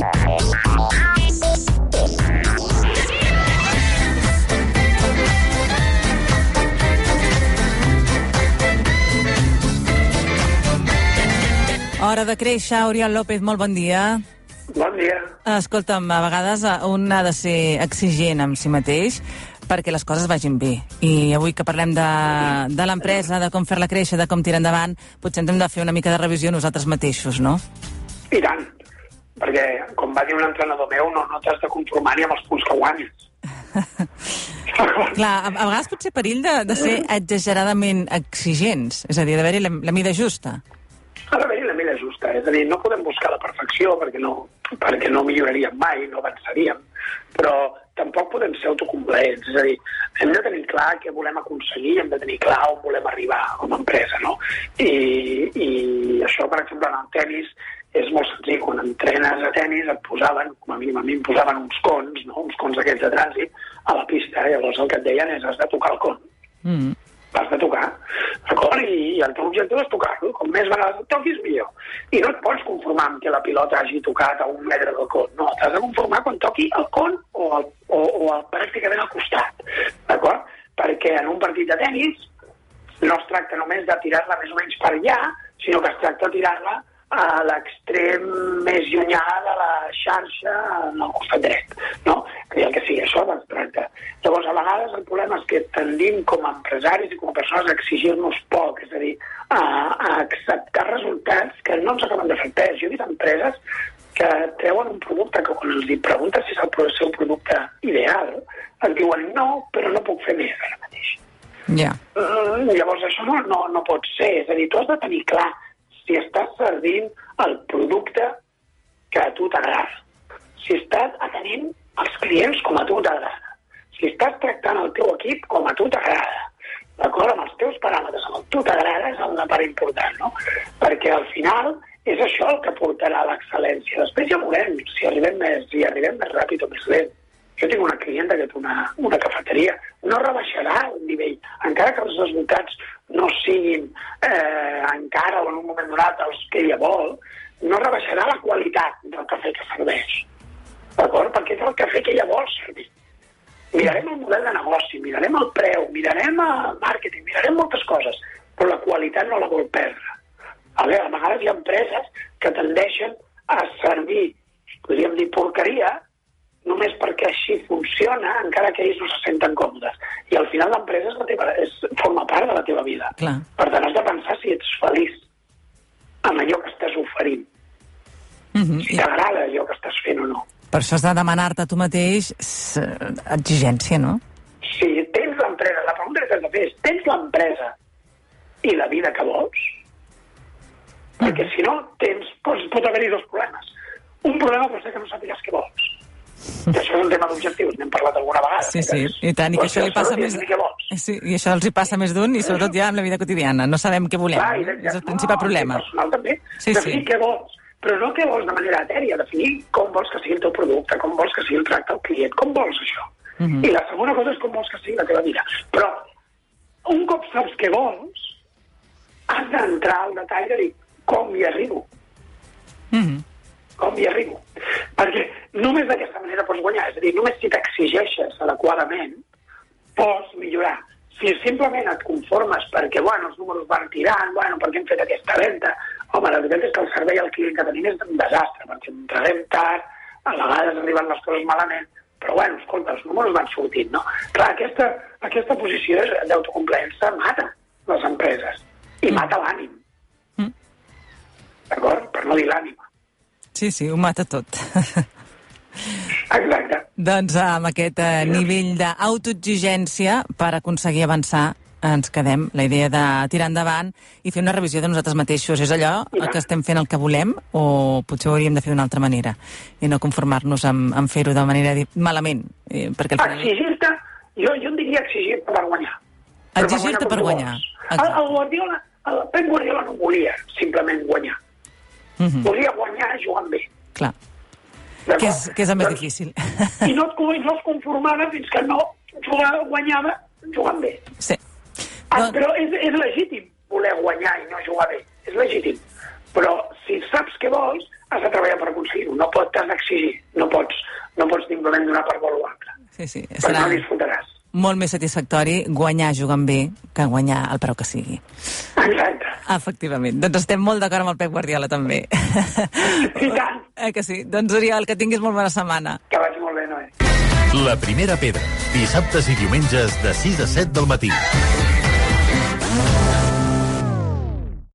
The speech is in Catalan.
Hora de créixer, Oriol López, molt bon dia. Bon dia. Escolta'm, a vegades eh, un ha de ser exigent amb si mateix perquè les coses vagin bé. I avui que parlem de, de l'empresa, de com fer-la créixer, de com tirar endavant, potser ens hem de fer una mica de revisió nosaltres mateixos, no? I tant. Perquè, com va dir un entrenador meu, no, no t'has de conformar ni amb els punts que guanyes. Clar, a, a vegades pot ser perill de, de ser exageradament exigents, és a dir, d'haver-hi la, la mida justa. Ha d'haver-hi la mida justa, és a dir, no podem buscar la perfecció perquè no, perquè no milloraríem mai, no avançaríem, però tampoc podem ser autocomplaents, és a dir, hem de tenir clar què volem aconseguir, hem de tenir clar on volem arribar com a empresa, no? I, i això, per exemple, en el tennis és molt senzill, quan entrenes a tennis et posaven, com a mínim a mi em posaven uns cons, no? uns cons aquells de trànsit a la pista, i llavors el que et deien és has de tocar el con. Mm. L'has de tocar, d'acord? I, I el teu objectiu és tocar-lo. Com més vegades toquis, millor. I no et pots conformar amb que la pilota hagi tocat a un metre del con. No, t'has de conformar quan toqui el con o, el, o, o el, pràcticament al costat, d'acord? Perquè en un partit de tennis no es tracta només de tirar-la més o menys per allà, sinó que es tracta de tirar-la a l'extrem més llunyà de la xarxa en el costat dret, no? Que el que sigui, això es tracta. Llavors, a vegades el problema és que tendim com a empresaris i com a persones a exigir-nos poc, és a dir, a, a acceptar resultats que no ens acaben de fer pes. Jo he vist empreses que treuen un producte que quan els hi preguntes si és el seu producte ideal, et diuen no, però no puc fer més ara mateix. Ja. Uh, llavors, això no, no, no pot ser. És a dir, tu has de tenir clar si estàs servint el producte que a tu t'agrada, si estàs atenent els clients com a tu t'agrada, si estàs tractant el teu equip com a tu t'agrada, d'acord amb els teus paràmetres, amb el tu t'agrada és una part important, no? Perquè al final és això el que portarà a l'excel·lència. Després ja veurem si arribem més, si arribem més ràpid o més lent. Jo tinc una clienta que té una, una cafeteria, no rebaixarà el nivell, encara que els resultats no siguin eh, encara o en un moment donat els que ella vol, no rebaixarà la qualitat del cafè que serveix. D'acord? Perquè és el cafè que ella vol servir. Mirarem el model de negoci, mirarem el preu, mirarem el màrqueting, mirarem moltes coses, però la qualitat no la vol perdre. A, veure, a vegades hi ha empreses que tendeixen a servir, podríem dir, porqueria, només perquè així funciona, encara que ells no se senten còmodes. I al final l'empresa és la teva, és, forma part de la teva vida. Clar. Per tant, has de pensar si ets feliç amb allò que estàs oferint. Mm -hmm. Si t'agrada allò que estàs fent o no. Per això has de demanar-te a tu mateix exigència, no? Si tens l'empresa, la pregunta que has de fer és, tens l'empresa i la vida que vols? Perquè si no, tens, doncs, pot haver-hi dos problemes. Un problema pot ser que no sàpigues què vols. Que això és un tema d'objectius, n'hem parlat alguna vegada. Sí, sí, És- i tant, i que això li passa més... Sí, i això els hi passa més d'un, i sobretot ja en la vida quotidiana. No sabem què volem. Clar, i no? de- És el principal no, problema. i personal també. Sí, definir sí. què vols, però no què vols de manera etèria, definir com vols que sigui el teu producte, com vols que sigui el tracte al client, com vols això. Mhm. I la segona cosa és com vols que sigui la teva vida. Però un cop saps què vols, has d'entrar al detall de dir com hi arribo, Mhm. com hi arribo. Perquè només d'aquesta pots guanyar, és a dir, només si t'exigeixes adequadament pots millorar. Si simplement et conformes perquè, bueno, els números van tirant, bueno, perquè hem fet aquesta venda, home, la veritat és que el servei al client que tenim és un desastre, perquè entreguem tard, a vegades arriben les coses malament, però, bueno, escolta, els números van sortint, no? Clar, aquesta, aquesta posició d'autocomplaença mata les empreses i mata l'ànim. Mm. D'acord? Per no dir l'ànima. Sí, sí, ho mata tot. Exacte. doncs amb aquest eh, nivell d'autoexigència per aconseguir avançar ens quedem la idea de tirar endavant i fer una revisió de nosaltres mateixos. És allò que estem fent el que volem o potser ho hauríem de fer d'una altra manera i no conformar-nos amb, amb fer-ho de manera malament. Eh, perquè al final... Exigir-te, jo, jo en diria exigir-te per guanyar. Exigir-te per guanyar. El, el Guardiola, el Pep Guardiola no volia simplement guanyar. Mhm, Volia guanyar jugant bé. clar? Que és, que és el més difícil. I no, et, no es conformava fins que no jugava, guanyava jugant bé. sí. Ah, No- però és, és legítim voler guanyar i no jugar bé. És legítim. Però si saps què vols, has de treballar per aconseguir-ho. No pots exigir, no pots, no pots simplement donar per vol o altre. Sí, sí. Però Serà no disfrutaràs. molt més satisfactori guanyar jugant bé que guanyar el preu que sigui. Exacte. Efectivament. Doncs estem molt d'acord amb el Pep Guardiola, també. I tant. Eh que sí? Doncs, Oriol, que tinguis molt bona setmana. Que vagi molt bé, Noé. La primera pedra, dissabtes i diumenges de 6 a 7 del matí.